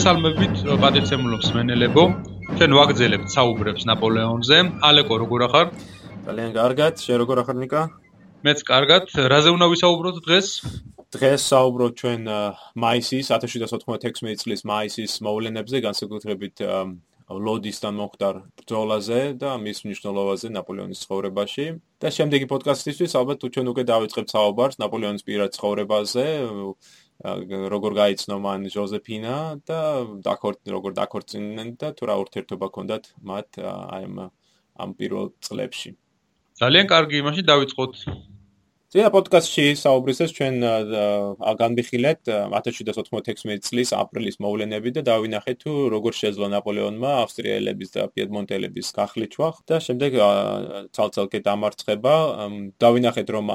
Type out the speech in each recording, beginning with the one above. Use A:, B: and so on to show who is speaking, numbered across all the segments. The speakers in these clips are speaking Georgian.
A: მოგესალმებით პატიცემულობს მენელებო. ჩვენ ვაგზელებთ საუბრებს ნაპოლეონზე. ალეკო როგორ ახარ?
B: ძალიან კარგად. შენ როგორ ახარ ნიკა?
A: მეც კარგად. რაზე უნდა ვისაუბროთ დღეს?
B: დღეს საუბრობ ჩვენ მაისის 1796 წლის მაისის მოვლენებზე, განსაკუთრებით ლოდისთან მოხდარ ბრძოლაზე და მის მნიშვნელობაზე ნაპოლეონის ცხოვრებაში. და შემდეგი პოდკასტისთვის ალბათ ჩვენ უკვე დავიწყებთ საუბარს ნაპოლეონის პირად ცხოვრებაზე, როგორ გაიცნო მან ჟოზეფინა და დაქორწ როგორ დაქორწინდნენ და თუ რა ურთიერთობა ჰქონდათ მათ აი ამ ამ პირველ წლებში.
A: ძალიან კარგი, იმაში დავიწყოთ.
B: ძია პოდკასტში საუბრისას ჩვენ განვიხილეთ 1796 წლის აპრილის მოვლენები და დავინახეთ თუ როგორ შეძლო ნაპოლეონმა ავსტრიელების და პიედმონტელების გახლეჩვა და შემდეგ ცალ-ცალკე დამარცხება. დავინახეთ რომ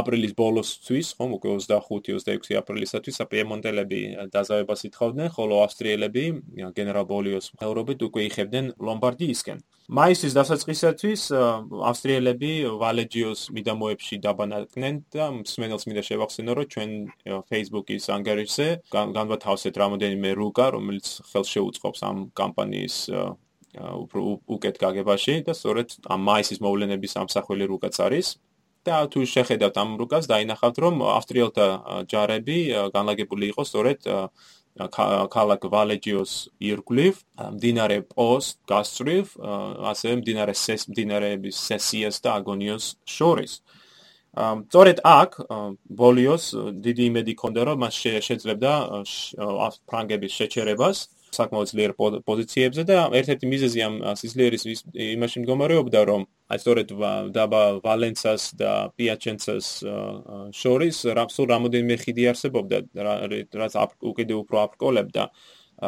B: აპრილის ბოლოსთვის ხომ უკვე 25-26 აპრილისათვის პიედმონტელები დაზავებას ითხოვდნენ ხოლო ავსტრიელები გენერალ ბოლიოს ხელრობით უკვე იხებდნენ ლომბარდიისკენ. მაისის დასაწყისათვის ავსტრიელები ვალეჯიოს მიდამოებში დაბანაკდნენ და მსმენელს მინდა შევახსენო, რომ ჩვენ Facebook-ის ანგარიშზე განვათავსეთ რამოდენიმე რუკა, რომელიც ხელს შეუწყობს ამ კამპანიის უკეთ გაგებაში და სწორედ ამ მაისის მოვლენების ამსახველი რუკაც არის. და თუ შეხედავთ ამ რუკას, დაინახავთ, რომ ავსტრიელთა ჯარები განლაგებული იყო სწორედ ქალაქ ვალეჯიოს ირგვლივ, მდინარე პოს გასწრიფ, ასევე მდინარე სეს მდინარეების სესიას და აგონიოს შორის. სწორედ აქ ბოლიოს დიდი იმედი ჰქონდა, რომ მას შეეძლებდა ფრანგების შეჩერებას. საკმაოდ ძლიერ პოზიციებზე და ერთ-ერთი მიზეზი ამ სიცილიერის იმაში მდგომარეობდა რომ აი სწორედ დაბა ვალენცას და პიაჩენცას შორის რაფსულ რამოდენიმე ხიდი არსებობდა რაც უკიდე უფრო აფრკოლებდა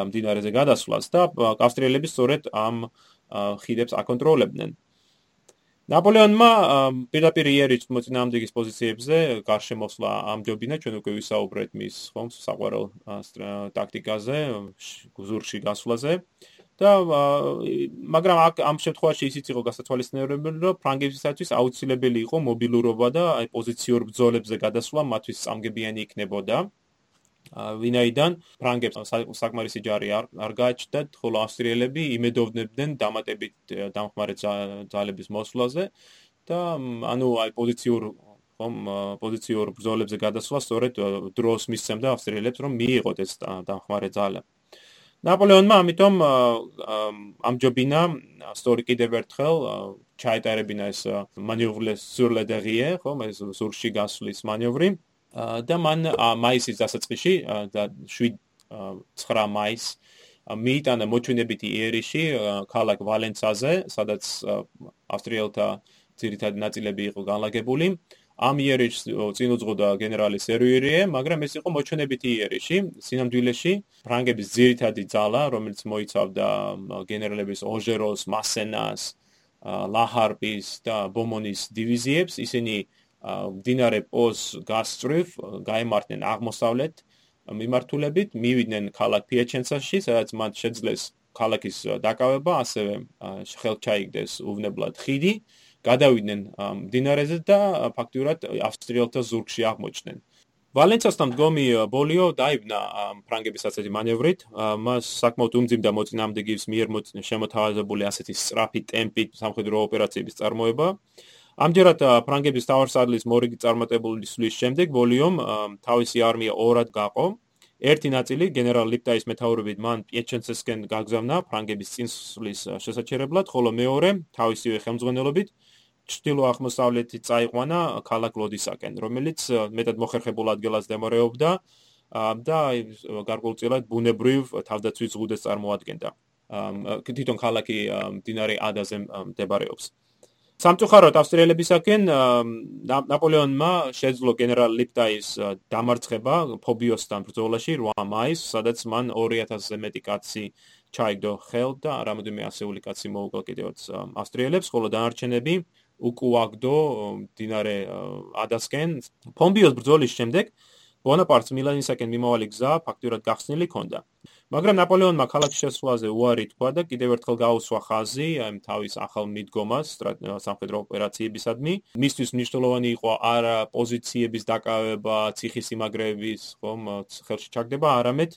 B: მდინარეზე გადასვლას და ავსტრიელები სწორედ ამ ხიდებს აკონტროლებდნენ ნაპოლეონმა პირდაპირ იერის მოწინააღმდეგის პოზიციებზე გარშემოსლა ამჯობინა ჩვენ უკვე ვისაუბრეთ მის ხომ საყვარელ ტაქტიკაზე გზურში გასვლაზე. და მაგრამ ამ შემთხვევაში ისიც იყო გასათვალისწინებელი რომ ფრანგებისათვის აუცილებელი იყო მობილურობა და აი პოზიციურ ბრძოლებზე გადასვლა მათთვის წამგებიანი იქნებოდა ვინაიდან ფრანგებს საკმარისი ჯარი არ არ გააჩნდათ, ხოლო ავსტრიელები იმედოვნებდნენ დამატებით დამხმარე ძალების მოსვლაზე და ანუ აი პოზიციურ ხომ პოზიციურ ბრძოლებზე გადასვლა სწორედ დროს მისცემდა ავსტრიელებს რომ მიიღოთ ეს დამხმარე ძალა. ნაპოლეონმა ამიტომ ამჯობინა სწორი კიდევ ერთხელ ჩაეტარებინა ეს მანევრლე სურ ლა დერიერ, ხომ ეს სურში გასვლის მანევრი. და მან მაისის დასაწყისში და 7-9 მაის მიიტანა მოჩვენებითი იერიში ქალაქ ვალენცაზე, სადაც ავსტრიელთა ძირითადი ნაწილები იყო განლაგებული. ამ იერიშს წინუძღოდა გენერალი სერუირიე, მაგრამ ეს იყო მოჩვენებითი იერიში. სინამდვილეში ფრანგების ძირითადი ძალა, რომელიც მოიცავდა გენერალების ოჟეროს, მასენას, ლაჰარპის და ბომონის დივიზიებს, ისინი მდინარე პოს გასწრიფ გამართნენ აღმოსავლეთ მიმართულებით, მივიდნენ ქალაქ პიაჩენცაში, სადაც მათ შეძლეს ქალაქის დაკავება, ასევე ხელჩაიგდეს უვნებლად ხიდი, გადავიდნენ მდინარეზე და ფაქტიურად ავსტრიელთა ზურგში აღმოჩნდნენ. ვალენცასთან მდგომი ბოლიო დაიბნა ფრანგების ასეთი მანევრით, მას საკმაოდ უმძიმდა მოწინააღმდეგის მიერ შემოთავაზებული ასეთი სწრაფი ტემპით სამხედრო ოპერაციების წარმოება. ამჯერად ფრანგების თავარსარდლის მორიგი წარმატებული სulis შემდეგ ვოლიომ თავისი არმია ორად გაყო. ერთი ნაწილი გენერალ ლიპტაის მეთაურობით მან პიეჩენცესკენ გაგზავნა ფრანგების წინსვლის შესაჩერებლად, ხოლო მეორე თავისივე ხელმძღვანელობით ჩრდილო-აღმოსავლეთით წაიყვანა ქალაქ ლოდისაკენ, რომელიც მეტად მოხერხებულ ადგილას დემორეობდა და გარკვეულწილად ბუნებრივ თავდაცვის ზღუდეს წარმოადგენდა. თვითონ ქალაქი დინარე ადაზე მდებარეობს. სამწუხაროდ ავსტრიელებისაკენ ნაპოლეონმა შეძლო გენერალ ლიპტაის დამარცხება ფობიოსთან ბრძოლაში 8 მაისს, სადაც მან 2000-ზე მეტი კაცი ჩაიგდო ხელ და რამოდენიმე ასეული კაცი მოუგო კიდევაც ავსტრიელებს, ხოლო დანარჩენები უკუაგდო დინარე ადასკენ. ფობიოს ბრძოლის შემდეგ ბონაპარტს მილანისაკენ მიმავალი გზა ფაქტურად გახსნილი ჰქონდა. მაგრამ ნაპოლეონმა ქალაქის შესვლაზე უარი თქვა და კიდევ ერთხელ გაუსვა ხაზი აი თავის ახალ მიდგომას სამხედრო ოპერაციებისადმი. მისთვის მნიშვნელოვანი იყო არა პოზიციების დაკავება, ციხის იმაგრების ხომ ხელში ჩაგდება, არამედ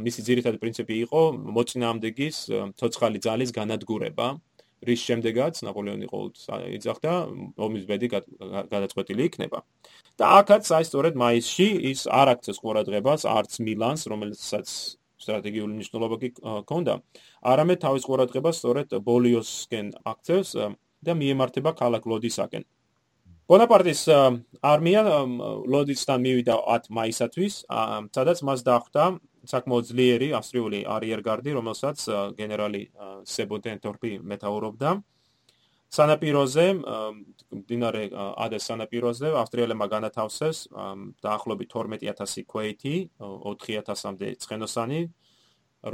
B: მისი ძირითადი პრინციპი იყო მოწინააღმდეგის ცოცხალი ძალის განადგურება, რის შემდეგაც ნაპოლეონი ყოველთვის იძახდა ომის ბედი გადაწყვეტილი იქნება. და აქაც აი სწორედ მაისში ის არ აქცეს ყურადღებას არც მილანს, რომელსაც სტრატეგიული მნიშვნელობა კი ჰქონდა, არამედ თავის ყურადღებას სწორედ ბოლიოსკენ აქცევს და მიემართება ქალაქ ლოდისაკენ. ბონაპარტის არმია ლოდისთან მივიდა 10 მაისათვիս, სადაც მას დახვდა საკმაოდ ძლიერი ავსტრიული არიერგარდი, რომელსაც გენერალი სებოდენტორპი მეტაურობდა. სანაპიროზე, დინარე ადეს სანაპიროზე, ავსტრიელებმა განათავსეს დაახლოებით 12000 ქვეითი, 4000-მდე ცხენოსანი,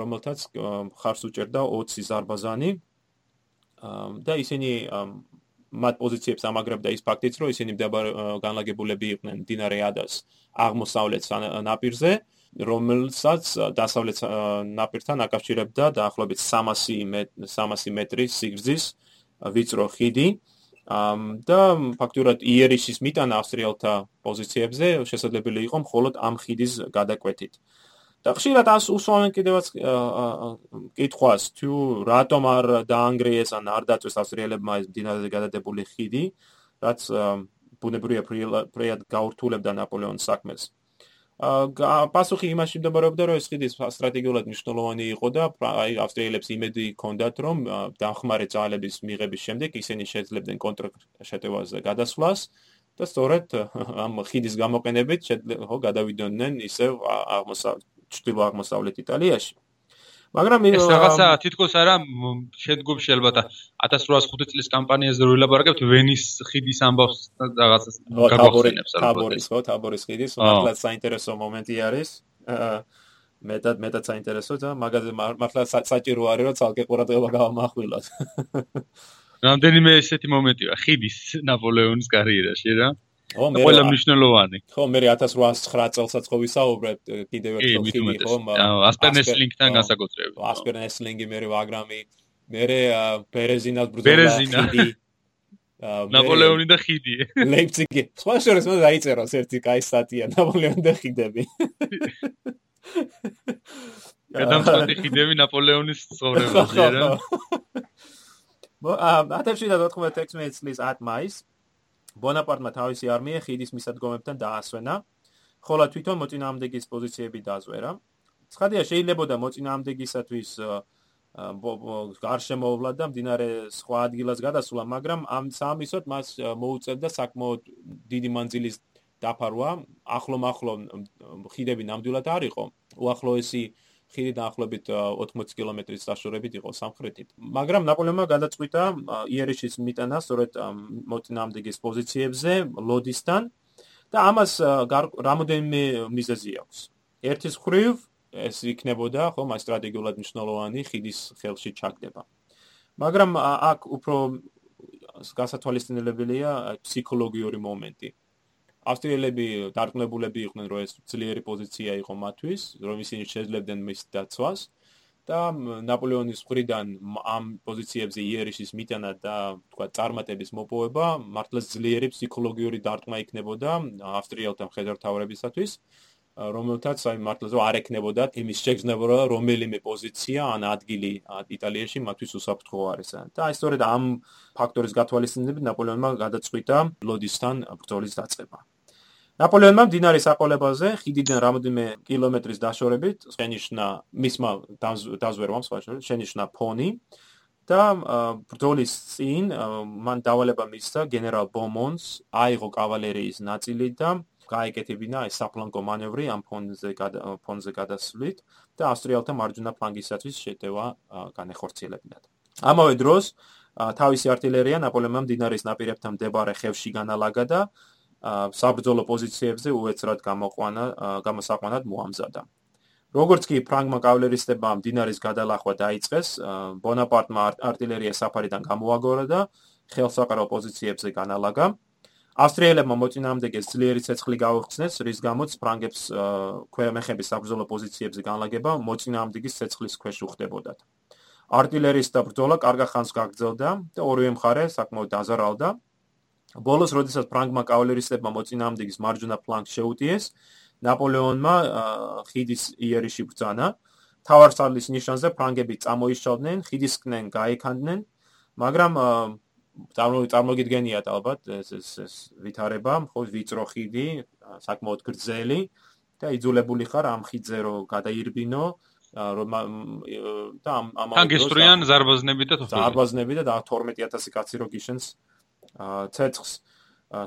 B: რომელთაც ხარს უჭერდა 20 ზარბაზანი. და ისინი მათ პოზიციებს ამაგრებდა ის ფაქტიც, რომ ისინი განლაგებულები იყვნენ დინარე ადას აღმოსავლეთ ნაპირზე. რომელსაც დასავლეთ ნაპირთან აკავშირებდა დაახლოებით 300 300 მეტრის სიგრძის ვიწრო ხიდი და ფაქტურად იერიშის მიტანა ავსტრიელთა პოზიციებზე შესაძლებელი იყო მხოლოდ ამ ხიდის გადაკვეთით. და ხშირად ას უსვამენ კიდევაც კითხვას თუ რატომ არ დაანგრიეს ან არ დაწეს ავსტრიელებმა ეს დინაზე გადადებული ხიდი, რაც ბუნებრივია პრიად გაურთულებდა ნაპოლეონის საქმეს. აა პასუხი იმაში მდებარეობდა რომ ეს ხიდი სტრატეგიულად მნიშვნელოვანი იყო და აი ავსტრიელებს იმედი ჰქონდათ რომ დახმარე ძალების მიღების შემდეგ ისინი შეძლებდნენ კონტრშეტევაზე გადასვლას და სწორედ ამ ხიდის გამოყენებით ხო გადავიდოდნენ ისევ აღმოსავლეთ ჩრდილო-აღმოსავლეთ იტალიაში მაგრამ
A: ეს რაღაცა თითქოს არა შედგომში ალბათ 1805 წლის კამპანიაზე რო ელაპარაკებთ ვენის ხიდის ამბავს რაღაცას
B: გაგვახსენებს ალბათ თაბორის ხო თაბორის ხიდის მართლაც საინტერესო მომენტი არის. მეტად მეტად საინტერესო და მაგაზე მართლა საჭირო არის რომ ცალკე ყურადღება გავამახვილოთ.
A: რამდენიმე ესეთი მომენტია ხიდის ნაპოლეონის კარიერაში რა ხო მე ყველა მნიშვნელოვანი.
B: ხო მე 1809 წელსაც ხო ვისაუბრებ კიდევ ერთხელ ხილი ხო
A: ასპერნესლინგთან განსაკუთრებით.
B: ასპერნესლინგი მე ვაგრამი მე ბერეზინას ბრძოლა ხიდი
A: ნაპოლეონი და ხიდი.
B: ლეიფციგი. სხვა შორის მე დაიწეროს ერთი კაი სტატია ნაპოლეონი და ხიდები.
A: გადამწყვეტი ხიდები ნაპოლეონის ცხოვრებაზე რა.
B: 1796 წლის 10 მაისს ბონაპარტმა თავისი არმია ხიდის მისადგომებთან დაასვენა, ხოლო თვითონ მოწინააღმდეგის პოზიციები დაზვერა. ცხადია, შეიძლებოდა მოწინააღმდეგისათვის გარშემოვლა და მდინარე სხვა ადგილას გადასულა, მაგრამ ამ სამისოთ მას მოუწევდა საკმაოდ დიდი მანძილის დაფარვა. ახლო-ახლო ხიდები ნამდვილად არ იყო. უახლოესი ხიდი დაახლოებით 80 კილომეტრის დაშორებით იყო სამხრეთით. მაგრამ ნაპოლეონმა გადაწყვიტა იერიშის მიტანა სწორედ მოწინააღმდეგის პოზიციებზე ლოდისთან და ამას რამოდენიმე მიზეზი აქვს. ერთის ხრივ ეს იქნებოდა ხომ აი სტრატეგიულად მნიშვნელოვანი ხიდის ხელში ჩაგდება. მაგრამ აქ უფრო გასათვალისწინებელია ფსიქოლოგიური მომენტი. ავსტრიელები დარწმუნებულები იყვნენ, რომ ეს ძლიერი პოზიცია იყო მათთვის, რომ ისინი შეძლებდნენ მის დაცვას და ნაპოლეონის მხრიდან ამ პოზიციებზე იერიშის მიტანა და თქვა წარმატების მოპოვება მართლაც ძლიერი ფსიქოლოგიური დარტყმა იქნებოდა ავსტრიელთა მხედართმთავრებისათვის, რომელთაც აი მართლაც არ ეკნებოდა იმის შეგრძნება, რომ რომელიმე პოზიცია ან ადგილი იტალიაში მათთვის უსაფრთხო არის. და აი სწორედ ამ ფაქტორის გათვალისწინებით ნაპოლეონმა გადაწყვიტა ლოდისთან ბრძოლის დაწყება. ნაპოლეონმა მდინარის აყოლებაზე ხიდიდან რამოდენიმე კილომეტრის დაშორებით შენიშნა მისმა დაზვერვამ სხვა შენიშნა ფონი და ბრძოლის წინ მან დავალება მისცა გენერალ ბომონს აიღო კავალერიის ნაწილი და გაეკეთებინა ეს საფლანგო მანევრი ამ ფონზე ფონზე გადასვლით და ავსტრიელთა მარჯვენა ფლანგისათვის შეტევა განეხორციელებინათ. ამავე დროს თავისი артиლერია ნაპოლეონმა მდინარის ნაპირებთან მდებარე ხევში განალაგა და საბრძოლო პოზიციებზე უეცრად გამოყვანა გამოსაყვანად მოამზადა. როგორც კი ფრანგმა კავალერისტებმა მდინარის გადალახვა დაიწყეს, ბონაპარტმა артиლერია საფარიდან გამოაგორა და ხელსაყრელ პოზიციებზე განალაგა. ავსტრიელებმა მოწინააღმდეგეს ძლიერი ცეცხლი გაუხსნეს, რის გამოც ფრანგებს ქვემეხების საბრძოლო პოზიციებზე განლაგება მოწინააღმდეგის ცეცხლის ქვეშ უხდებოდათ. артиლერიის და ბრძოლა კარგახანს გაგრძელდა და ორივე მხარე საკმაოდ დაზარალდა. ბოლოს, როდესაც ფრანგმა კავალერისტებმა მოწინააღმდეგის მარჯვენა ფლანგს შეუტიეს, ნაპოლეონმა ხიდის იერიში ბრძანა. თავარსარლის ნიშანზე ფრანგები წამოიშალდნენ, ხიდისკენ გაიქანდნენ, მაგრამ წარმოგიდგენიათ ალბათ ეს ეს ეს ვითარება, ხო ვიწრო ხიდი, საკმაოდ გრძელი და იძულებული ხარ ამ ხიდზე რო გადაირბინო რომ და ამ ამ
A: გესტრიან ზარბაზნები და თოხები
B: ზარბაზნები და 12000 კაცი რო გიშენს ცეცხს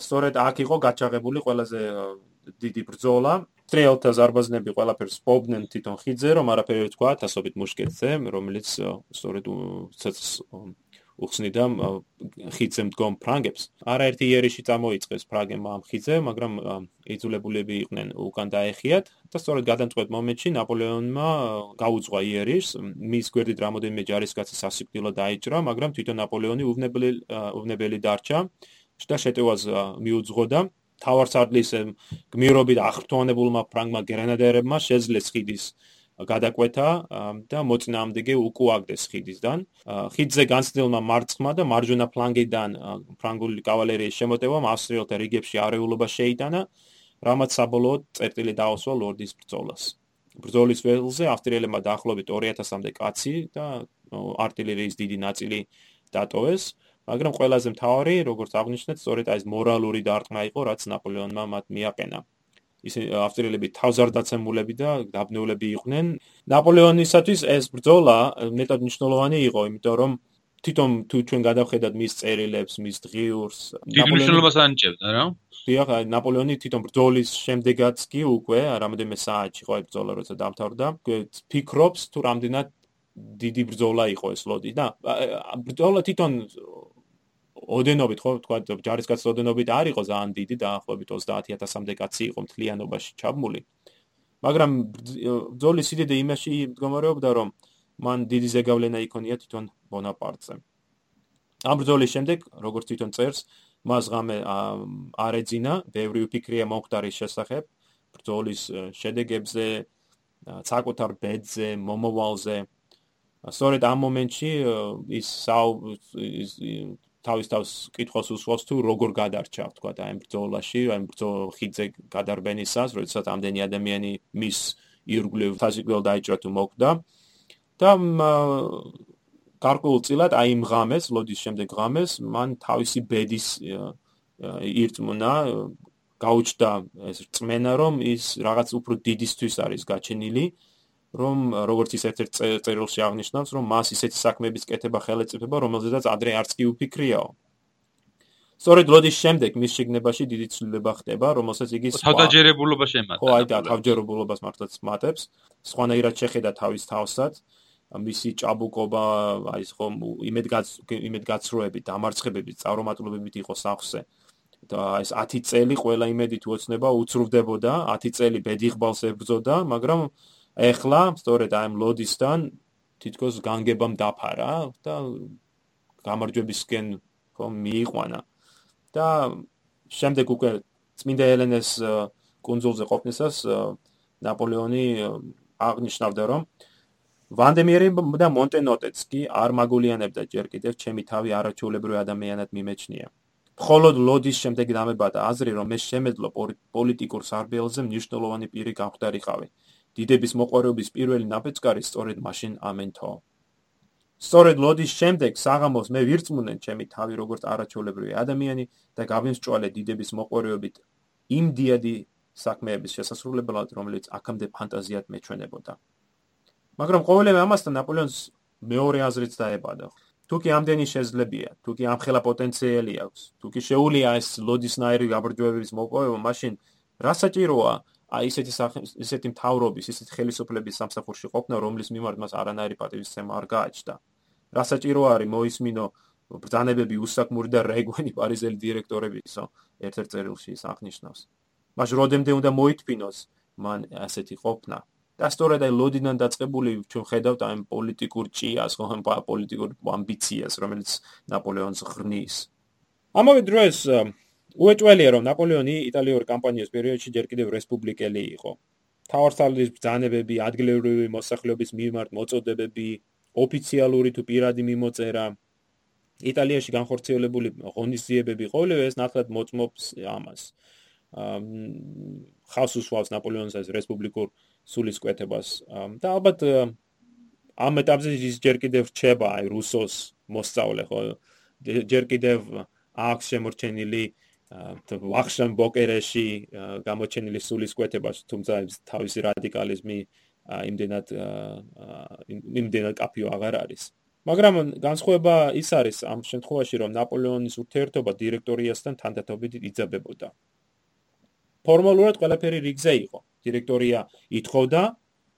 B: სწორედ აქ იყო გაჩაღებული ყველაზე დიდი ბრძოლა. ტრიალთა ზარბაზნები ყველაფერს პობდნენ თვითონ ხიძე რომ არაფერი თქვა ასობით მუშკეტზე რომელიც სწორედ ცეცხს უხსნიდა ხიძე მდგომ ფრანგებს. არაერთი იერიში წამოიწეს ფრანგებმა ამ ხიძე, მაგრამ იძულებულები იყვნენ უკან დაეხიათ და სწორედ გადამწყვეტ მომენტში ნაპოლეონმა გაუძღვა იერიშს, მის გვერდით რამოდენიმე ჯარისკაცი სასიკვდილო დაიჭრა, მაგრამ თვითონ ნაპოლეონი უვნებელი უვნებელი დარჩა და შეტევას მიუძღოდა. თავარსარდლის გმირობით ახრთოვანებულმა ფრანგმა გრენადერებმა შეძლეს ხიდის გადაკვეთა და მოწინააღმდეგე უკუაგდეს ხიდისგან. ხიდზე განცდილმა მარცხმა და მარჯვენა ფლანგიდან ფრანგული კავალერიის შემოტევამ ავსტრიელთა რიგებში არეულობა შეიტანა, რამაც საბოლოოდ წერტილი დაოსვა ლორდის ბრძოლას. ბრძოლის ველზე ავსტრიელებმა დაახლოებით 2000-მდე კაცი და артиლერიის დიდი ნაწილი დატოვეს, მაგრამ ყველაზე მთავარი, როგორც აღნიშნეთ, სწორედ აი ეს მორალური დარტყმა იყო, რაც ნაპოლეონმა მათ მიაყენა. ისე ავსტრიელები თავზარდაცემულები და დაბნეულები იყვნენ. ნაპოლეონისათვის ეს ბრძოლა მეტად მნიშვნელოვანი იყო, იმიტომ რომ თვითონ თუ ჩვენ გადავხედათ მის წერილებს, მის დღიურს,
A: ნაპოლეონს ანიჭებდა რა?
B: დიახ, ნაპოლეონი თვითონ ბრძოლის შემდეგაც კი უკვე რამოდენიმე საათში ეს ბრძოლა როცა დამთავრდა, ფიქრობს თუ რამდენად დიდი ბრძოლა იყო ეს ლოდი და ბრძოლა თვითონ ოდენობით ხო თქვა ჯარისკაცის ოდენობით არ იყო ძალიან დიდი დაახლოებით 30000-მდე კაცი იყო მთლიანობაში ჩაბმული. მაგრამ ბრძოლის სიდიდე იმაში მდგომარეობდა რომ მან დიდი ზეგავლენა იქონია თვითონ ბონაპარტზე. ამ ბრძოლის შემდეგ როგორც თვითონ წერს მას ღამე არ ეძინა ბევრი უფიქრია მომხდარის შესახებ ბრძოლის შედეგებზე საკუთარ ბედზე მომოვალზე სწორედ ამ მომენტში ის თავის თავს კითხოს უსვოს თუ როგორ გადარჩა თქვა და ამ ბრძოლაში, ამ ბრძოლ ხიძე გადარბენისას, როდესაც ამდენი ადამიანი მის ირგვლივ ფაზიკულ დაიჭრა თუ მოკვდა. და გარკვეულწილად აი იმ ღამეს, ლოდის შემდეგ ღამეს, მან თავისი ბედის ირწმუნა გაუჩნდა ეს რწმენა რომ ის რაღაც უფრო დიდისთვის არის გაჩენილი რომ როგორც ის ერთ-ერთ წერილში აღნიშნავს, რომ მას ისეთი საქმეების კეთება ხელეწიფება, რომელზედაც ადრე არც კი უფიქრიაო. სწორედ ლოდის შემდეგ მის შეგნებაში დიდი ცვლილება ხდება, რომელსაც იგი
A: თავდაჯერებულობა შემატა.
B: ხო, აი და თავჯერებულობას მართლაც მატებს. სხვანაირად შეხედა თავის თავსაც. მისი ჭაბუკობა, აი ეს ხომ იმედგაც იმედგაცრუებით, დამარცხებებით, წარუმატებლობებით იყო სახსე. და ეს 10 წელი ყველა იმედით უოცნება უცრუვდებოდა, 10 წელი ბედიღბალს ებრძოდა, მაგრამ ეხლა სწორედ აი ამ ლოდისთან თითქოს განგებამ დაფარა და გამარჯვებისკენ ხომ მიიყვანა. და შემდეგ უკვე წმინდა ელენეს კონძულზე ყოფნისას ნაპოლეონი აღნიშნავდა რომ ვანდემიერი და მონტენოტეც კი არ მაგულიანებდა. ჯერ კიდევ ჩემი თავი არაჩვეულებრივი ადამიანად მიმეჩნია. მხოლოდ ლოდის შემდეგ დამებადა აზრი რომ მე შემეძლო პოლიტიკურ სარბიელზე მნიშვნელოვანი პირი გამხდარიყავი დიდების მოყვარეობის პირველი ნაბეჭკარი სწორედ მაშინ ამენთო. სწორედ ლოდის შემდეგ საღამოს მე ვირწმუნენ ჩემი თავი როგორც არაჩვეულებრივი ადამიანი და გავიმსჭვალე დიდების მოყვარეობით იმ დიადი საქმეების შესასრულებლად, რომელიც აქამდე ფანტაზიად მეჩვენებოდა. მაგრამ ყოველივე ამასთან ნაპოლეონს მეორე აზრიც დაებადა. თუკი ამდენი შეძლებია, თუკი ამხელა პოტენციალი აქვს, თუკი შეუულია ეს ლოდისნაირი გაბრძვების მოპოვება, მაშინ რა საჭიროა აი ესეთი ესეთი მთავრობის, ესეთი ხელისუფლების სამსახურში ყოფნა, რომლის მიმართ მას არანაირი პატივისცემა არ გააჩნდა. რა საჭირო არის მოისმინო ბრძანებები უსაკმური და რეგვენი პარიზელი დირექტორებისო, ერთ-ერთ წერილში ის აღნიშნავს. მას როდემდე უნდა მოითფინოს მან ასეთი ყოფნა. და სწორედ აი ლოდინან დაწყებული ჩვენ ხედავთ აი პოლიტიკურ ჭიას, ხო, პოლიტიკურ ამბიციას, რომელიც ნაპოლეონს ღრნის. ამავე დროს უეჭველია რომ ნაპოლეონი იტალიური კამპანიის პერიოდში ჯერ კიდევ რესპუბლიკელი იყო. თავარსარდლის ბრძანებები, ადგილობრივი მოსახლეობის მიმართ მოწოდებები, ოფიციალური თუ პირადი მიმოწერა იტალიაში განხორციელებული ღონისძიებები ყოველივე ეს ნახეთ მოწმობს ამას. ხავს უსვავს ნაპოლეონის ეს რესპუბლიკურ სულისკვეთებას და ალბათ ამ ეტაპზე ის ჯერ კიდევ რჩება აი რუსოს მოსწავლე ხო ჯერ კიდევ აქვს შემორჩენილი ვახშან ბოკერეში გამოჩენილი სულისკვეთებას თუმცა თავისი რადიკალიზმი იმდენად იმდენად კაფიო აღარ არის. მაგრამ განსხვავება ის არის ამ შემთხვევაში რომ ნაპოლეონის ურთიერთობა დირექტორიასთან თანდათანობით იძაბებოდა ფორმალურად ყველაფერი რიგზე იყო. დირექტორია ითხოვდა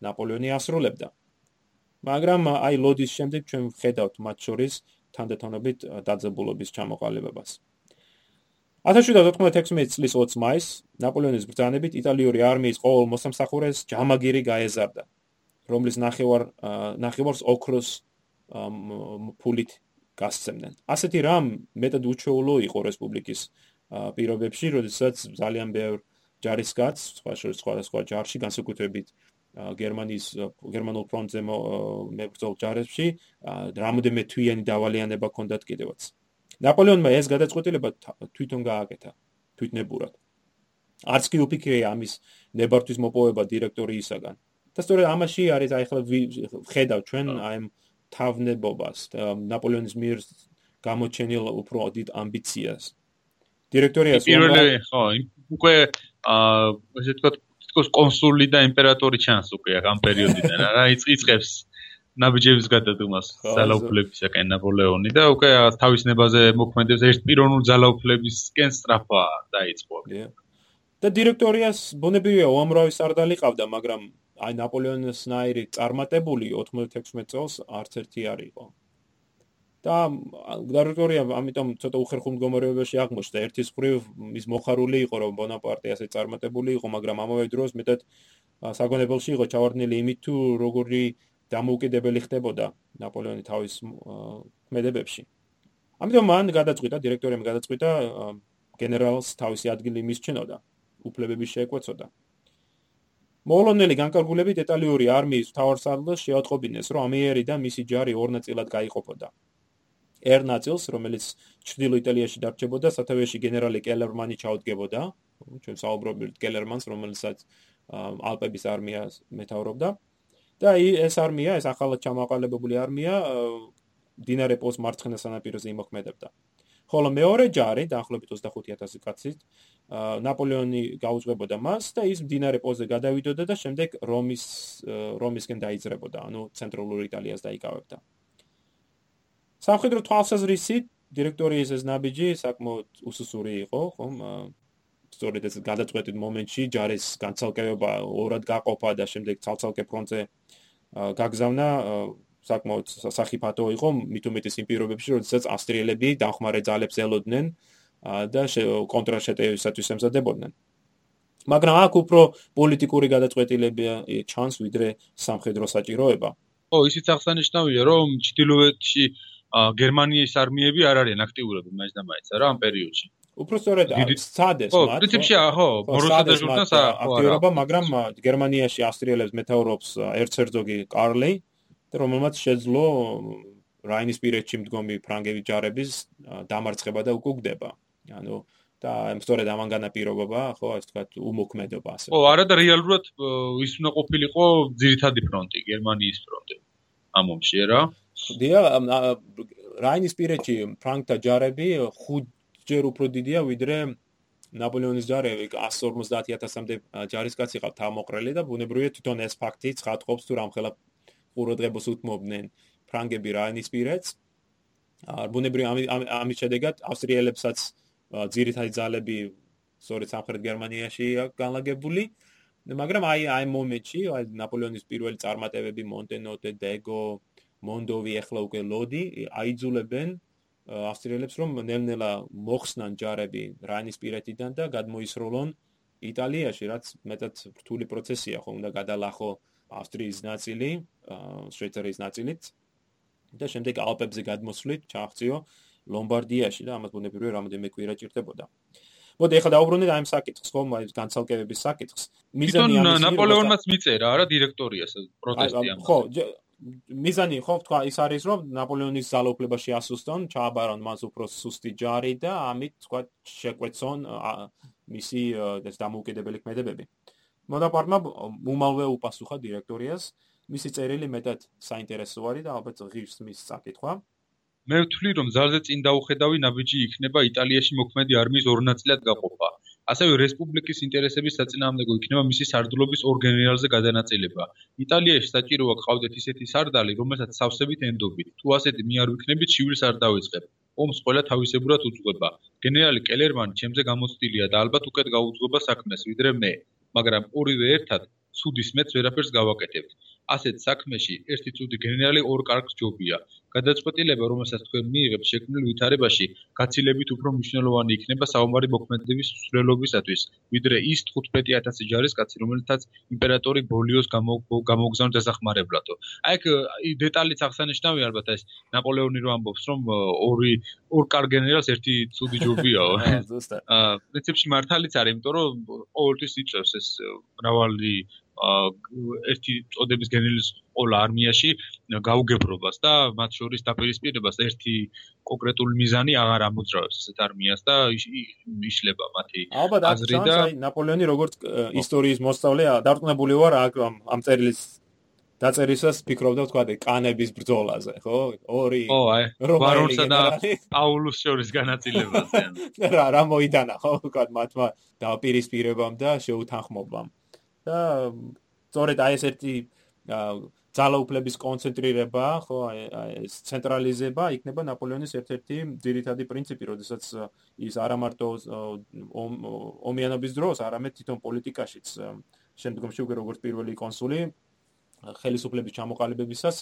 B: ნაპოლეონი ასრულებდა. მაგრამ აი ლოდის შემდეგ ჩვენ ვხედავთ მათ შორის თანდათანობით დაძაბულობის ჩამოყალიბებას 1796 წლის 20 მაისს ნაპოლეონის ბრძანებით იტალიური არმიის ყოველ მოსამსახურეს ჯამაგირი გაეზარდა რომლის ნახევარ ნახევარს ოქროს ფულით გასცემდნენ ასეთი რამ მეტად უჩვეულო იყო რესპუბლიკის პირობებში როდესაც ძალიან ბევრ ჯარისკაც სხვა შორის სხვა სხვა ჯარში განსაკუთრებით გერმანიის გერმანულ ფრონტზე მებრძოლ ჯარებში რამოდენმე თვიანი დავალიანება ჰქონდათ კიდევაც. ნაპოლეონმა ეს გადაწყვეტილება თვითონ გააკეთა თვითნებურად. არც კი უფიქრია ამის ნებართვის მოპოვება დირექტორიისაგან. და სწორედ ამაში არის აი ახლა ხედავ ჩვენ აი თავნებობას ნაპოლეონის მიერ გამოჩენილ უფრო დიდ ამბიციას. დირექტორიას
A: პირველი ხო უკვე აა ესე ვთქვათ თითქოს კონსული და იმპერატორი ჩანს უკვე ამ პერიოდიდან რა იწყებს ნაბიჯების გადადგმას ძალაუფლებისაკენ ნაპოლეონი და უკვე თავის ნებაზე მოქმედებს ერთპიროვნულ ძალაუფლებისკენ სწრაფა დაიწყო.
B: და დირექტორიას ბუნებრივია უამრავი სარდალი ყავდა, მაგრამ აი ნაპოლეონის ნაირი წარმატებული 96 წელს არც ერთი არ იყო. და დირექტორია ამიტომ ცოტა უხერხულ მდგომარეობაში აღმოჩნდა. ერთის ხრივ ის მოხარული იყო, რომ ბონაპარტე ასე წარმატებული იყო, მაგრამ ამავე დროს მეტად საგონებელში იყო ჩავარდნილი იმით, თუ როგორი დამოუკიდებელი ხდებოდა ნაპოლეონი თავის ქმედებებში. ამიტომ მან გადაწყვიტა დირექტორიამ გადაწყვიტა გენერალს თავისი ადგილი მისჩნეოდა, უფლებების შეეკვეცოდა. მოლონელი განკარგულებით იტალიური არმიის თავარსარდლს შეატყობინეს, რომ ამიერი და მისი ჯარი ორ ნაწილად გაიყოფოდა. ერთ ნაწილს, რომელიც ჩრდილო იტალიაში დარჩებოდა, სათავეში გენერალი კელერმანი ჩაუდგებოდა, ჩვენ საუბრობთ კელერმანს, რომელსაც ალპების არმიას მეთაურობდა. და ეს არმია, ეს ახალად ჩამოყალიბებული არმია დინარე პოს მარცხენა სანაპიროზე იმოქმედებდა. ხოლო მეორე ჯარი, დაახლოებით 25000 კაცით, ნაპოლეონი გაუძღვებოდა მას და ის დინარე პოზე გადავიდოდა და შემდეგ რომის რომისკენ დაიძრებოდა, ანუ ცენტრალურ იტალიას დაიკავებდა. სამხედრო თვალსაზრისით დირექტორიის ეს ნაბიჯი საკმაოდ უსუსური იყო, ხომ? სწორედ ეს გადაწყვეტილ მომენტში ჯარის განცალკევება ორად გაყოფა და შემდეგ ცალცალკე ფრონტზე გაგზავნა საკმაოდ სახიფათო იყო მით უმეტეს იმ პირობებში, როდესაც ავსტრიელები დახმარე ძალებს ელოდნენ და კონტრაშეტევისათვის ემზადებოდნენ. მაგრამ აქ უფრო პოლიტიკური გადაწყვეტილებია ჩანს ვიდრე სამხედრო საჭიროება.
A: ო, ისიც აღსანიშნავია, რომ ჩtildeოეთში გერმანიის არმიები არ არიან აქტიურები მაინც და მაინც რა ამ პერიოდში.
B: უფრო სწორედ სადეს
A: მათ. ხო, პრინციპში ხო, მოროსა და ჟურნალს
B: აქტიურობა, მაგრამ გერმანიაში ავსტრიელებს მეთაურობს ერცერცოგი კარლი, რომელმაც შეძლო რაინის პირეთში მდგომი ფრანგების ჯარების დამარცხება და უკუგდება. ანუ და ამ სწორედ ამანგანა პირობობა, ხო, ასე ვთქვათ, უმოქმედობა ასე.
A: ხო, არა და რეალურად ის უნდა ყოფილიყო ძირითადი ფრონტი, გერმანიის ფრონტი. ამ ომში რა?
B: დია რაინის პირეთში ფრანკთა ჯარები ხუთჯერ უფრო დიდია ვიდრე ნაპოლეონის ჯარები 150000-მდე ჯარისკაცი ყავთ ამოყრელი და ბუნებრივია თვითონ ეს ფაქტი ცხადყოფს თუ რამხელა ყურადღებას უთმობდნენ ფრანგები რაინის პირეთს ბუნებრივია ამის შედეგად ავსტრიელებსაც ძირითადი ძალები სწორედ სამხრეთ გერმანიაში განლაგებული. მაგრამ აი აი მომენტში აი ნაპოლეონის პირველი წარმატებები მონტენოტე დეგო მონდოვი ახლა უკვე ლოდი აიძულებენ ავსტრიელებს რომ ნელ-ნელა მოხსნან ჯარები რაინის პირეთიდან და გადმოისროლონ იტალიაში რაც მეტად რთული პროცესია ხო უნდა გადალახო ავსტრიის ნაწილი შვეიცარიის ნაწილით და შემდეგ ალპებზე გადმოსვლით ჩააღწიო ლომბარდიაში და ამას ბუნებრივია რამოდენმე კვირა ჭირდებოდა. მოდი ახლა დაუბრუნდეთ აი ამ საკითხს ხომ აი განცალკევების საკითხს.
A: მიზანი ამის ნაპოლეონმაც მიწერა რა დირექტორიას პროტესტი ამ
B: ხო მიზანი ხო თქვა ის არის რომ ნაპოლეონის ძალაუფლებაში ასუსტონ ჩააბარონ მას უფრო სუსტი ჯარი და ამით თქვა შეკვეცონ მისი ეს დამოუკიდებელი ქმედებები. მონაპარტმა უმალვე უპასუხა დირექტორიას, მისი წერილი მეტად საინტერესო არის და ალბათ ღირს მის საკითხვა.
A: მე ვთვლი რომ ზარზე წინ დაუხედავი ნაბიჯი იქნება იტალიაში მოქმედი არმიის ორ ნაწილად გაყოფა. ასევე რესპუბლიკის ინტერესების საწინააღმდეგო იქნება მისი სარდლობის ორ გენერალზე გადანაწილება. იტალიაში საჭიროა ყავდეთ ისეთი სარდალი, რომელსაც სავსებით ენდობი. თუ ასეთი მე არ ვიქნები, ჩივილს არ დავიწყებ. ომს ყველა თავისებურად უძღვება. გენერალი კელერმანი ჩემზე გამოცდილია და ალბათ უკეთ გაუძღვება საქმეს, ვიდრე მე. მაგრამ ორივე ერთად ცუდის მეც ვერაფერს გავაკეთებთ. ასეთ საქმეში ერთი ცუდი გენერალი ორ კარგს ჯობია. გადაწყვეტილება, რომელსაც თქვენ მიიღებთ შექმნილ ვითარებაში, გაცილებით უფრო მნიშვნელოვანი იქნება საომარი მოქმედების სრულობისათვის, ვიდრე ის 15000 ჯარისკაცი, რომელთაც იმპერატორი ბოლიოს გამოგზავნ დასახმარებლათო. აი ეგ დეტალიც აღსანიშნავია ალბათ ეს ნაპოლეონი რო ამბობს, რომ ორი ორ კარგ გენერალს ერთი ცუდი ჯობიაო.
B: ზუსტად.
A: აა პრინციპში მართალიც არის, იმიტომ რომ ყოველთვის იწევს ეს მრავალი ერთი წოდების გენერლის ყოლა არმიაში გაუგებრობას და მათ შორის დაპირისპირებას ერთი კონკრეტული მიზანი აღარ ამოძრავებს ესეთ არმიას და იშლება მათი
B: აზრი და ნაპოლეონი როგორც ისტორიის მოსწავლე დარწმუნებული ვარ ამ ამ წერილის დაწერისას ფიქრობდა თქვა კანების ბრძოლაზე, ხო? ორი
A: აი ვარონსა და პაულუს შორის განაწილებაზე.
B: რა რა მოიტანა, ხო? თქვა მათმა დაპირისპირებამ და შეუთანხმობამ. და სწორედ აი ეს ერთი ძალაუფლების კონცენტრირება, ხო, აი ეს ცენტრალიზება იქნება ნაპოლეონის ერთ-ერთი ძირითადი პრინციპი, როდესაც ის არა მარტო ომიანობის დროს, არამედ თვითონ პოლიტიკაშიც შემდგომში უკვე როგორც პირველი კონსული ხელისუფლების ჩამოყალიბებისას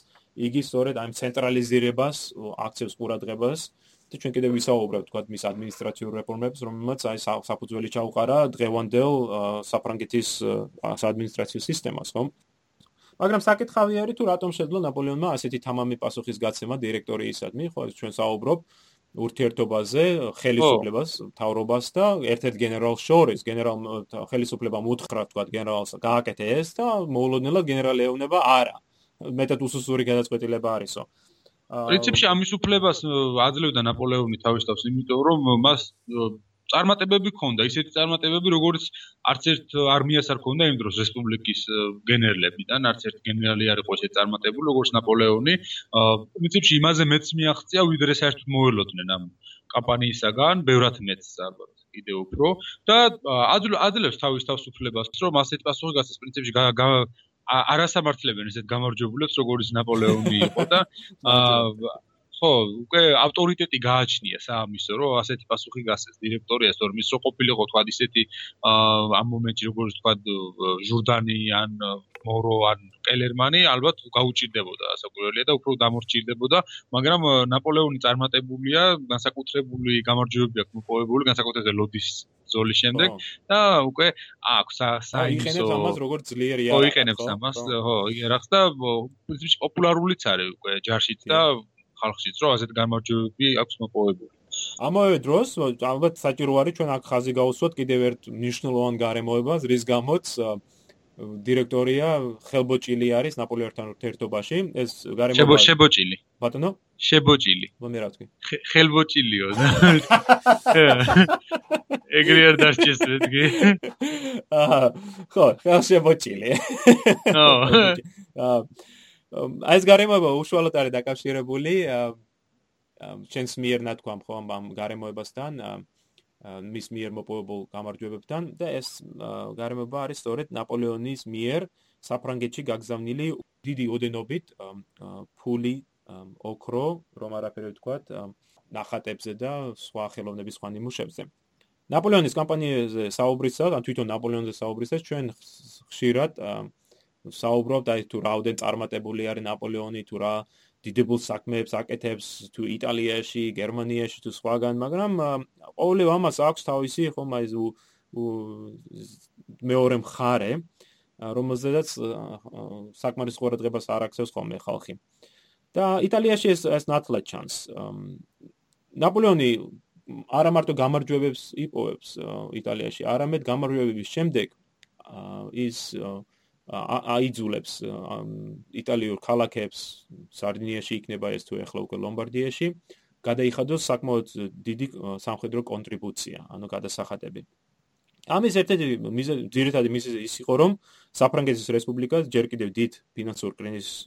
B: იგი სწორედ აი ცენტრალიზირებას აქცევს ყურადღებას და ჩვენ კიდევ ვისაუბრებთ თქვა მის ადმინისტრაციულ რეფორმებს, რომელმაც აი საფუძველი ჩაუყარა დღევანდელ საფრანგეთის საადმინისტრაციო სისტემას, ხო? მაგრამ საკითხავი არის თუ რატომ შეძლო ნაპოლეონმა ასეთი თამამი პასუხის გაცემა დირექტორიისადმი, ხო, ჩვენ საუბრობ ურთიერთობაზე, ხელისუფლებას, თავრობას და ერთ-ერთ გენერალს შორის, გენერალ ხელისუფლებამ უთხრა თქვა გენერალს გააკეთე ეს და მოულოდნელად გენერალი ეუბნება არა. მეტად უსუსური გადაწყვეტილება არისო.
A: პრინციპში ამის უფლებას აძლევდა ნაპოლეონი თავის თავს, იმიტომ რომ მას წარმატებები ჰქონდა, ისეთი წარმატებები, როგორც არც ერთ არმიას არ ჰქონდა იმ დროს რესპუბლიკის გენერლებიდან, არც ერთ გენერალი არ იყო ისეთი წარმატებული, როგორც ნაპოლეონი. პრინციპში იმაზე მეც მიაღწია, ვიდრე საერთოდ მოელოდნენ ამ კამპანიისაგან, ბევრად მეც ალბათ. კიდე უფრო და აძლევს თავის თავს უფლებას, რომ ასეთ პასუხი გასცეს პრინციპში არასამართლებენ ესეთ გამარჯვებულებს როგორც ნაპოლეონი იყო და ხო, უკვე ავტორიტეტი გააჩნია საამისო, რომ ასეთი პასუხი გასცეს. დირექტორიას, რომ ის რო ყოფილიყო თქვა ისეთი ამ მომენტში როგორც თქვა ჟურდანი ან მორო ან კელერმანი, ალბათ გაუჭირდებოდა ასაკურველია და უფრო დამორჩილდებოდა, მაგრამ ნაპოლეონი წარმატებულია, განსაკუთრებული გამარჯვებები აქვს მოპოვებული, განსაკუთრებით ლოდის ზოლის შემდეგ და უკვე აქვს
B: საიმისო ამას როგორც ძლიერი
A: არა ხო იყენებს ამას ხო იარახს და პრინციპში პოპულარულიც არის უკვე ჯარშიც და ხალხშიც რომ ასეთ გამარჯვებები აქვს მოპოვებული.
B: ამავე დროს ალბათ საჭირო არის ჩვენ აქ ხაზი გაუსვათ კიდევ ერთ მნიშვნელოვან გარემოებას რის გამოც დირექტორია ხელბოჭილი არის ნაპოლეონთან ერთობაში. ეს
A: გარემოება შებოჭილი.
B: ბატონო?
A: შებოჭილი.
B: მომე რა თქვი
A: ხელბოჭილიო. ეგრე არ დარჩეს მეთქი
B: აა ხო ხელ შებოჭილი. აა ეს გარემოება უშუალოდ არის დაკავშირებული ჩვენს მიერ ნათქვამ ხო ამ გარემოებასთან. აა მის მიერ მოპოვებულ გამარჯვებებთან და ეს გარემოება არის სწორედ ნაპოლეონის მიერ საფრანგეთში გაგზავნილი დიდი ოდენობით ფული ოქრო რომ არაფერი ვთქვათ ნახატებზე და სხვა ხელოვნების სხვა ნიმუშებზე. ნაპოლეონის კამპანიაზე საუბრისას ან თვითონ ნაპოლეონზე საუბრისას ჩვენ ხშირად საუბრობთ აი თუ რაოდენ წარმატებული არის ნაპოლეონი თუ რა დიდებულ საქმეებს აკეთებს თუ იტალიაში, გერმანიაში თუ სხვაგან, მაგრამ ყოველივე ამას აქვს თავისი ხომ აი მეორე მხარე, რომელზედაც საკმარის ყურადღებას არ აქცევს ხოლმე ხალხი. და იტალიაში ეს ეს ნათლად ჩანს. ნაპოლეონი არა მარტო გამარჯვებებს იპოვებს იტალიაში, არამედ გამარჯვებების შემდეგ ის აიძულებს იტალიურ ქალაქებს სარდინიაში იქნება ეს თუ ეხლა უკვე ლომბარდიაში გადაიხადოს საკმაოდ დიდი სამხედრო კონტრიბუცია ანუ გადასახადები ამის ერთ-ერთი ძირითადი მიზეზი ის იყო, რომ საფრანგეთის რესპუბლიკა ჯერ კიდევ დიდ ფინანსურ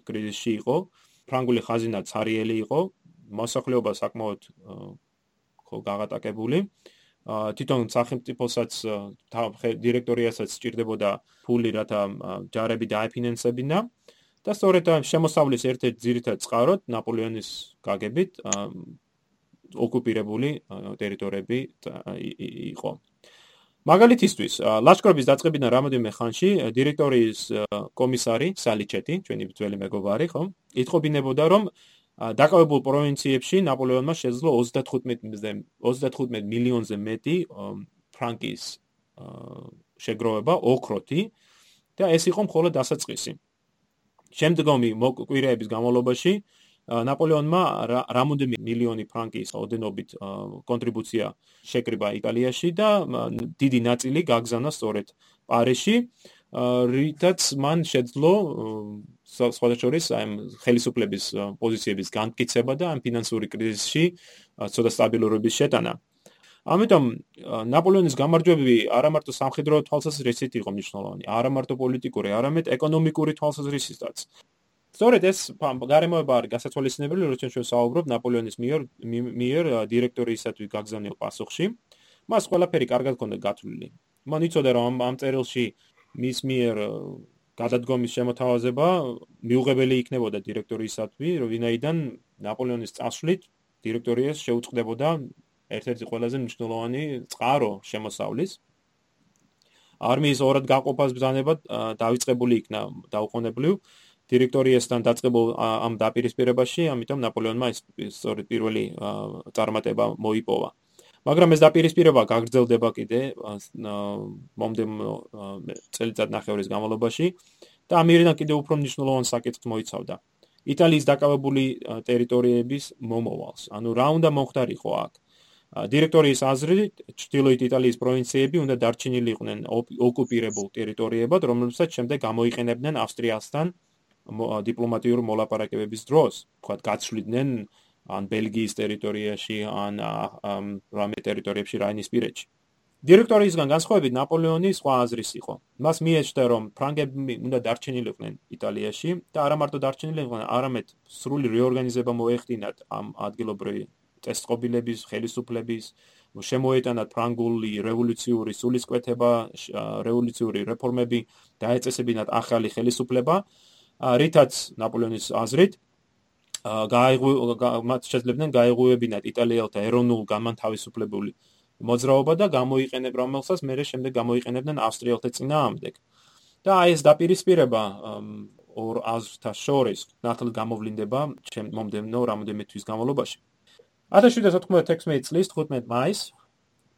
B: კრიზისში იყო. ფრანგული ხაზინა цаრიელი იყო, მოსახლეობა საკმაოდ ხო გაღატაკებული. თვითონ სახელმწიფოსაც დირექტორიასაც სჭირდებოდა ფული, რათა ჯარები დაეფინანსებინა. და სწორედ შემოსავლის ერთ-ერთი ძირითადი წყაროდ ნაპოლეონის გაგებით ოკუპირებული ტერიტორიები იყო. მაგალითისთვის, ლაშქრობის დაწყებიდან რამოდენიმე ხანში დირექტორიის კომისარი სალიჩეტი, ჩვენი ძველი მეგობარი, ხო, ეთყობინებოდა, რომ დაკავებულ პროვინციებში ნაპოლეონმა შეძლო 35 35 მილიონზე მეტი ფრანკის შეგროვება ოქროთი და ეს იყო მხოლოდ დასაწყისი. შემდგომი კვირეების განმავლობაში ნაპოლეონმა რამოდენიმე მილიონი ფრანკის ოდენობით კონტრიბუცია შეკრიბა იტალიაში და დიდი ნაწილი გაგზავნა სწორედ პარიში რითაც მან შეძლო სხვადასხვა ამ ხელისუფლების პოზიციების განმტკიცება და ამ ფინანსური კრიზისში ცოტა სტაბილურობის შეტანა. ამიტომ ნაპოლეონის გამარჯვებები არა მარტო სამხედრო თვალსაზრისით იყო მნიშვნელოვანი, არა მარტო პოლიტიკური, არამედ ეკონომიკური თვალსაზრისითაც. სწორედ ეს გარემოება არის გასაცვალისნებელი, როცა ჩვენ საუბრობ ნაპოლეონის მიერ მიერ დირექტორიისათვის გაგზავნილ პასუხში. მას ყველაფერი კარგად ჰქონდა გათვლილი. მან იცოდა რომ ამ წერილში მის მიერ გადადგომის შემოთავაზება მიუღებელი იქნებოდა დირექტორიისათვის, რომ ვინაიდან ნაპოლეონის წასვლით დირექტორიას შეუწყდებოდა ერთ-ერთი ყველაზე მნიშვნელოვანი წყარო შემოსავლის. არმიის ორად გაყოფას ბრძანება დაიწყებული იქნა დაუყოვნებლივ დირექტორიასთან დაწყებულ ამ დაპირისპირებაში, ამიტომ ნაპოლეონმა ეს სწორედ პირველი წარმატება მოიპოვა. მაგრამ ეს დაპირისპირება გაგრძელდება კიდე მომდევნო წელიწად ნახევრის განმავლობაში და ამირიდან კიდე უფრო მნიშვნელოვან საკითხს მოიცავდა. იტალიის დაკავებული ტერიტორიების მომავალს. ანუ რა უნდა მოხდარიყო აქ? დირექტორიის აზრით, ჩრდილოეთ იტალიის პროვინციები უნდა დარჩენილიყვნენ ოკუპირებულ ტერიტორიებად, რომლებსაც შემდეგ გამოიყენებდნენ ავსტრიასთან დიპლომატიური მოლაპარაკებების დროს, თქვა გაცვლიდნენ ან ბელგიის ტერიტორიაში, ან რამე ტერიტორიებში რაინისპირეთში. დირექტორიისგან განსხვავებით ნაპოლეონი სხვა აზრის იყო. მას მიეჩნდა, რომ ფრანგები უნდა დარჩენილიყვნენ იტალიაში და არა მარტო დარჩენილიყვნენ, არამედ სრული რეორგანიზება მოეხდინათ ამ ადგილობრივი წესწყობილების, ხელისუფლების, შემოეტანათ ფრანგული რევოლუციური სულისკვეთება, რევოლუციური რეფორმები, დაეწესებინათ ახალი ხელისუფლება. რითაც ნაპოლეონის აზრით მათ შეძლებდნენ გაიგოებინათ იტალიელთა ეროვნულ გამანთავისუფლებული მოძრაობა და გამოიყენებ რომელსაც მერე შემდეგ გამოიყენებდნენ ავსტრიელთა წინააღმდეგ. და აი ეს დაპირისპირება ორ აზრთა შორის ნათლ გამოვლინდება ჩემ მომდენო რამოდენიმე თვის განმავლობაში. 1796 წლის 15 მაისს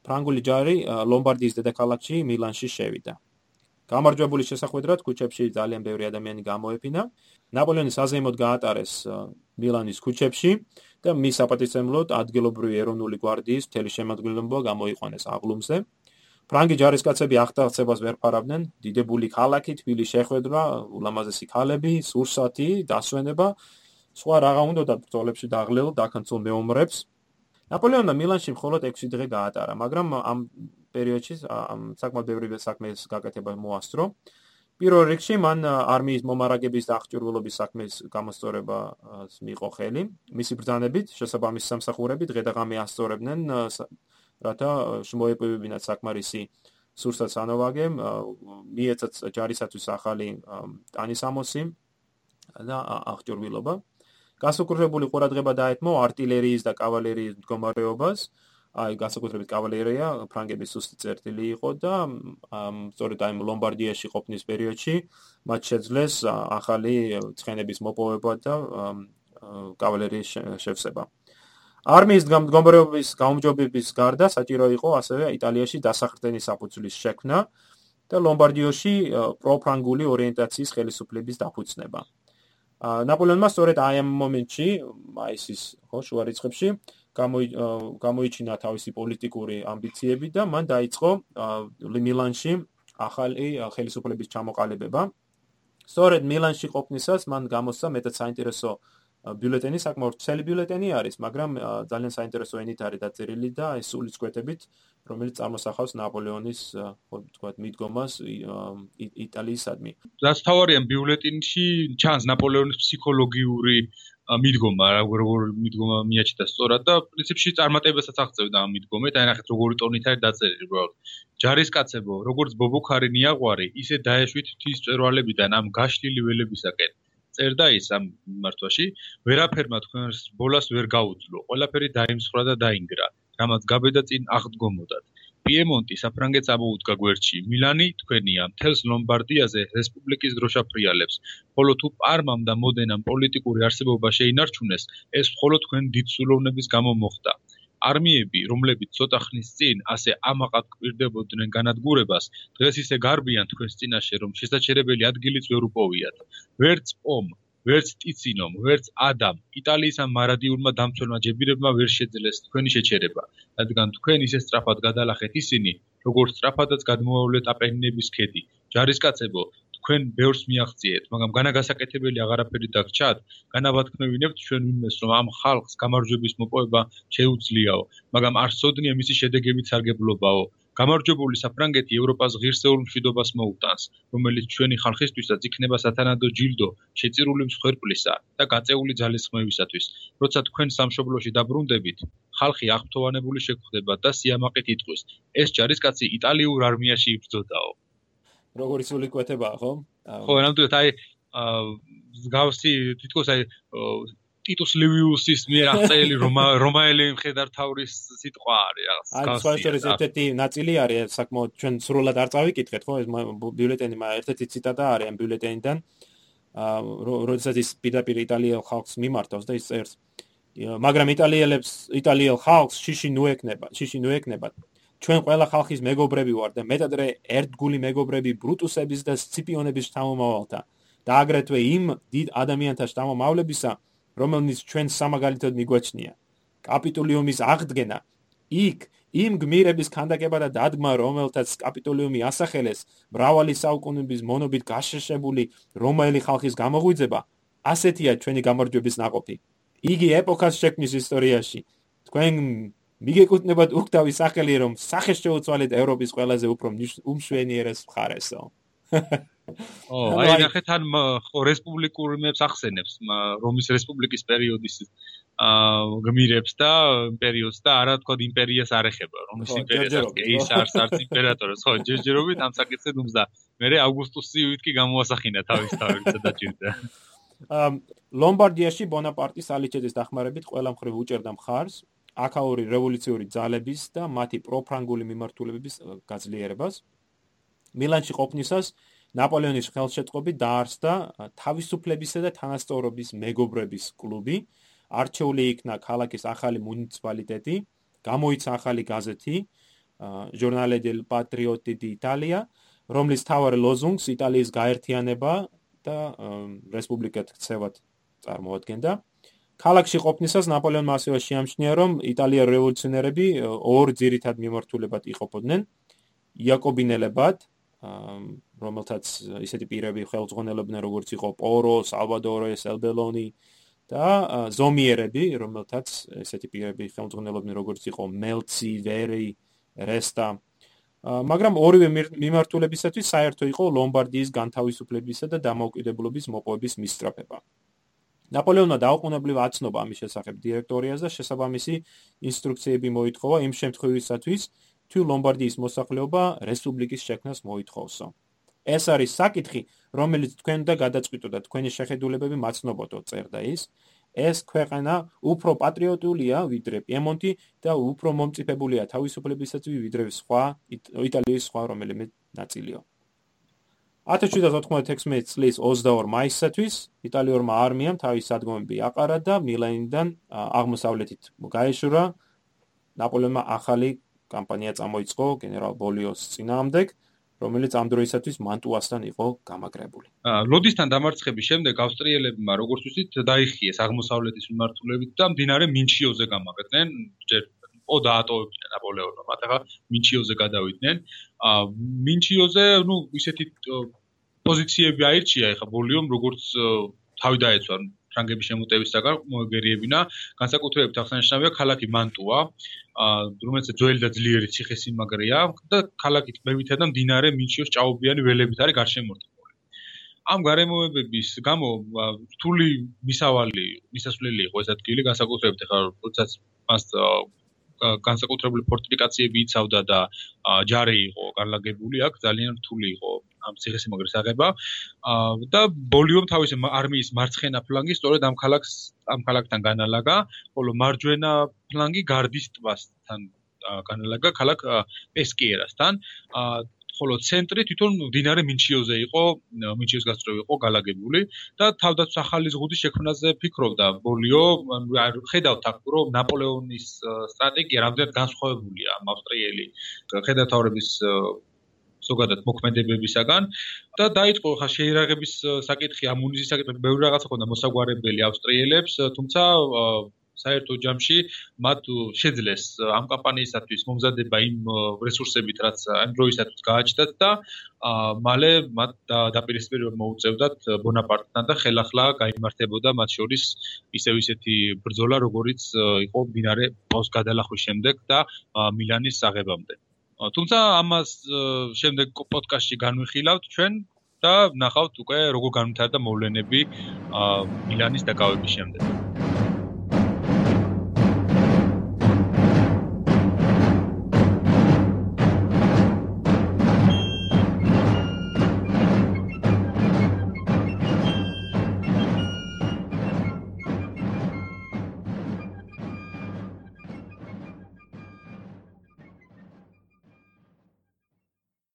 B: ფრანგული ჯარი ლომბარდიის დედაქალაქში მილანში შევიდა. გამარჯვებული შესახვედრად ქუჩებში ძალიან ბევრი ადამიანი გამოეფინა. ნაპოლეონის აზეიმოდ გაატარეს მილანის ქუჩებში და მის საპატივცემლოდ ადგილობრივი ეროვნული გვარდიის მთელი შემადგენლობა გამოიყვანეს აღლუმზე. ფრანგი ჯარისკაცები აღტაცებას ვერ ფარავდნენ, დიდებული ქალაქი, თბილი შეხვედრა, ულამაზესი ქალები, სურსათი, დასვენება, სხვა რაღა უნდა და ბრძოლებში დაღლილ დაქანცულ მეომრებს. ნაპოლეონმა მილანში მხოლოდ 6 დღე გაატარა, მაგრამ ამ პერიოდში საკმაოდ ბევრი საქმეს გაკეთება მოასწრო. პირველ რიგში მან არმიის მომარაგების და აღჭურვილობის საქმის გამოსწორება მიიღო ხელი. მისი ბრძანებით, შესაბამის სამსახურები დღე-ღამე ასწორებდნენ, რათა შემოეპოვებინათ საკმარისი სურსა სანოვაგე, მიეცათ ჯარისათვის ახალი ტანის ამოსი და აღჭურვილობა. გასაკუთრებული ყურადღება დაეთმო артиლერიის და კავალერიის მდგომარეობას. აა აი განსაკუთრებით კავალერია ფრანგების სუსტი წერტილი იყო და სწორედ აი ლომბარდიაში ყოფნის პერიოდში მათ შეძლეს ახალი ცხენების მოპოვება და კავალერიის შევსება. არმიის გამგომრების გამარჯვების გარდა საჭირო იყო ასევე იტალიაში დასახრდენის საფუძვლის შექმნა და ლომბარდიაში პროფრანგული ორიენტაციის ხელისუფლების დაფუძნება. ნაპოლეონმა სწორედ აი ამ მომენტში, მაისის ხო შუა რიცხვებში გამოიჩინა თავისი პოლიტიკური ამბიციები და მან დაიწყო მილანში ახალი ხელისუფლების ჩამოყალიბება. სწორედ მილანში ყოფნისას მან გამოსცა მეტად საინტერესო ბიულეტენი საკმაოდ ცელი ბიულეტენი არის, მაგრამ ძალიან საინტერესო ენით არის დაწერილი და ეს სულის კვეთებით, რომელიც წარმოსახავს ნაპოლეონის, ხო ვთქვათ, მიდგომას იტალიისადმი.
A: რაც თავარიან ბიულეტინში ჩანს ნაპოლეონის ფსიქოლოგიური მიდგომა, როგორ მიდგომა მიაჩნდა სწორად და პრინციპში წარმატებასაც აღწევდა ამ მიდგომით, აი ნახეთ როგორი ტონით არის დაწერილი, უბრალოდ. ჯარისკაცებო, როგორც ბობოქარი ნიაღვარი, ისე დაეშვით თის წერვალებიდან ამ გაშლილი ველებისაკენ. წერდა ის ამ მართვაში, ვერაფერმა თქვენს ბოლას ვერ გაუძლო. ყველაფერი დაიმსხვრა და დაინგრა, რამაც გაბედა წინ აღდგომოდათ. პიემონტი საფრანგეთს ამოუდგა გვერდში. მილანი თქვენია, მთელს ლომბარდიაზე რესპუბლიკის დროშა ფრიალებს. ხოლო თუ პარმამ და მოდენამ პოლიტიკური არსებობა შეინარჩუნეს, ეს მხოლოდ თქვენ დიდსულოვნების გამო მოხდა. არმიები, რომლებიც ცოტა ხნის წინ ასე ამაყად კვირდებოდნენ განადგურებას, დღეს ისე გარბიან თქვენს წინაშე, რომ შესაძლებელი ადგილიც ვერ უპოვიათ. ვერც პომ, ვერც ტიცინომ, ვერც ადამ, იტალიის ამ მარადიულმა დამცველმა ჯებირებმა ვერ შეძლეს თქვენი შეჩერება, რადგან თქვენ ისე სწრაფად გადალახეთ ისინი, როგორც სწრაფადაც გადმოავლეთ აპენინების ქედი. ჯარისკაცებო, თქვენ ბევრს მიაღწიეთ, მაგრამ განაგასაკეთებელი აღარაფერი დაგჭათ, განავათქმევინებთ ჩვენ ვინმეს, რომ ამ ხალხს გამარჯვების მოპოვება შეუძლიაო, მაგრამ არ სოდნია მისი შედეგებით სარგებლობაო. გამარჯვებული საფრანგეთი ევროპას ღირსეულ მშვიდობას მოუტანს, რომელიც ჩვენი ხალხისთვისაც იქნება სათანადო ჯილდო, შეწირული მსხვერპლისა და გაწეული ძალისხმევისათვის. როცა თქვენ სამშობლოში დაბრუნდებით, ხალხი აღფრთოვანებული შეგვხდება და სიამაყით იტყვის: ეს ჯარისკაცი იტალიურ არმიაში იბრძოდაო.
B: როგორი სული კვეთებაა, ხო?
A: ხო, ნამდვილად აი გავსი თითქოს აი ტიტუს ლივიუსის მიერ აღწერილი რომაელი მხედართავრის სიტყვა არის
B: რაღაც. აი, სხვა ისტორიის ერთ-ერთი ნაწილი არის, საკმაოდ ჩვენ სრულად არ წავიკითხეთ, ხო? ეს ბიულეტენი მაგ ერთ-ერთი ციტატა არის ამ ბიულეტენიდან. აა, როდესაც ის პირდაპირ იტალიელ ხალხს მიმართავს და ის წერს მაგრამ იტალიელებს იტალიელ ხალხს შიში ნუეკნება, შიში ნუეკნებათ. ჩვენ ყველა ხალხის მეგობრები ვართ და მეტადრე ერთგული მეგობრები ბრუტუსების და სციპიონების შთამომავალთა და აგრეთვე იმ დიდ ადამიანთა შთამომავლებისა, რომელნიც ჩვენ სამაგალითოდ მიგვაჩნია. კაპიტოლიუმის აღდგენა იქ იმ გმირების ქანდაკება და დადგმა, რომელთაც კაპიტოლიუმი ასახელეს, მრავალი საუკუნეების მონობით გაშეშებული რომაელი ხალხის გამოღვიძება, ასეთია ჩვენი გამარჯვების ناقოფი. იგი ეპოქას შექმნის ისტორიაში. თქვენ მიგეკუთვნებათ უკთავის სახელი, რომ სახე შეუცვალეთ ევროპის ყველაზე უფრო უმშვენიერეს მხარესო.
A: ო აი ნახეთ ან ხო რესპუბლიკური მეებს ახსენებს რომის რესპუბლიკის პერიოდის აა გმირებს და პერიოდს და არა თქვა იმპერიას არ ეხება რომის იმპერიას ის არც არც იმპერატორს ხო ჯერჯერობით ამ საკითხზე დუმსდა მე აუგუსტუსი ვიტკი გამოასახინა თავის თავის და დაჭირდა.
B: აა ლომბარდიაში ბონაპარტის ალიჩეძის დახმარებით ყველა მხრივ უჭერდა მხარს აკაური რევოლუციური ძალების და მათი პროფრანგული მიმართულებების გაძლიერებას. მილანში ყოფნისას ნაპოლეონის ხელშეწყობით დაარსდა თავისუფლებისა და თანასწორობის მეგობრების კლუბი. არჩეული იქნა ქალაქის ახალი მუნიციპალიტეტი, გამოიცა ახალი გაზეთი ჟურნალე დელ პატრიოტი დი იტალია, რომლის თავარი ლოზუნგს იტალიის გაერთიანება და რესპუბლიკად ქცევად წარმოადგენდა. ქალაქში ყოფნისას ნაპოლეონმა ასევე შეამჩნია, რომ იტალია რევოლუციონერები ორ ძირითად მიმართულებად იყოფოდნენ: იაკობინელებად, რომელთაც ისეთი პირები ხელმძღვანელობდნენ, როგორც იყო პორო, სალვადორო, სელბელონი და ზომიერები, რომელთაც ესეთი პირები ხელმძღვანელობდნენ, როგორც იყო მელცი, ვერი, რესტა. მაგრამ ორივე მიმართულებისათვის საერთო იყო ლომბარდიის განთავისუფლებისა და დამოუკიდებლობის მოპოვების მისწრაფება. ნაპოლეონმა დაუყოვნებლივ აცნობა ამის შესახებ დირექტორიას და შესაბამისი ინსტრუქციები მოითხოვა იმ შემთხვევისათვის, თუ ლომბარდიის მოსახლეობა რესპუბლიკის შექმნას მოითხოვსო. ეს არის საკითხი, რომელიც თქვენ და გადაწყვიტოთ და თქვენი შეხედულებები მაცნობოთო, წერდა ის. ეს ქვეყანა უფრო პატრიოტულია ვიდრე პიემონტი და უფრო მომწიფებულია თავისუფლებისათვის ვიდრე სხვა იტალიის სხვა რომელიმე ნაწილიო. 1796 წლის 22 მაისსათვის იტალიურმა არმიამ თავის სადგომები აყარა და მილანიდან აღმოსავლეთით გაეშურა ნაპოლეონმა ახალი კამპანია წამოიწყო გენერალ ბოლიოს წინააღმდეგ რომელიც ამ დროისათვის მანტუასთან იყო გამაგრებული.
A: ლოდისთან დამარცხების შემდეგ ავსტრიელებმა როგორც ვთქვით დაიხიეს აღმოსავლეთის მიმართულებით და მდინარე მინჩიოზე გამაგრდნენ ჯერ ო დაატოვებდნენ ნაპოლეონმა ახლა მინჩიოზე გადავიდნენ ა მინჩიოზე ნუ ისეთი პოზიციები აირჩია ეხა ბოლიომ როგორც თავი დაეცვა ფრანგების შემოტევისაგან მოეგერიებინა. განსაკუთრებით ახსენებია ქალაქი მანტუა. რომელიც ძველი და ძლიერი ციხესიმაგრეა და ქალაქი ტბებითა და მდინარე მინჩიოს ჭაობიანი ველებით არის გარშემორტყმული. ამ გარემოებების გამო რთული მისავალი მისასვლელი იყო ეს ადგილი. განსაკუთრებით ახლა როდესაც მას განსაკუთრებული ფორტიფიკაციები იცავდა და ჯარი იყო განლაგებული აქ ძალიან რთული იყო ამ ციხესიმაგრის აღება. და ბოლიომ თავისი არმიის მარცხენა ფლანგი სწორედ ამ ქალაქს ამ ქალაქთან განალაგა ხოლო მარჯვენა ფლანგი გარდის ტბასთან განალაგა ქალაქ პესკიერასთან ხოლო ცენტრი თვითონ მდინარე მინჩიოზე იყო, მინჩიოს გასწრები იყო galagებული და თავდაც ახალი ზღუდის შექმნაზე ფიქრობდა. ბოლიო, ხედავთ აქ რომ ნაპოლეონის სტრატეგია რამდენად განსხვავებულია ავსტრიელი ხედავთავრების ზოგადად მოქმედებებისაგან და დაიწყო ხა შეირაღების საკითხი, ამუნიზის საკითხი, ბევრი რაღაცა ქონდა მოსაგვარებელი ავსტრიელებს, თუმცა საერთო ჯამში მათ შეძლეს ამ კამპანიისათვის მომზადება იმ რესურსებით, რაც ამ დროისათვის გააჩნდათ და მალე მათ დაპირისპირება მოუწევდათ ბონაპარტთან და ხელახლა გამართებოდა მათ შორის ისევ ისეთი ბრძოლა, როგორიც იყო დინარე პოს გადალახვის შემდეგ და მილანის აღებამდე. თუმცა ამას შემდეგ პოდკასტში განვიხილავთ ჩვენ და ნახავთ უკვე როგორ განვითარდა მოვლენები მილანის დაკავების შემდეგ.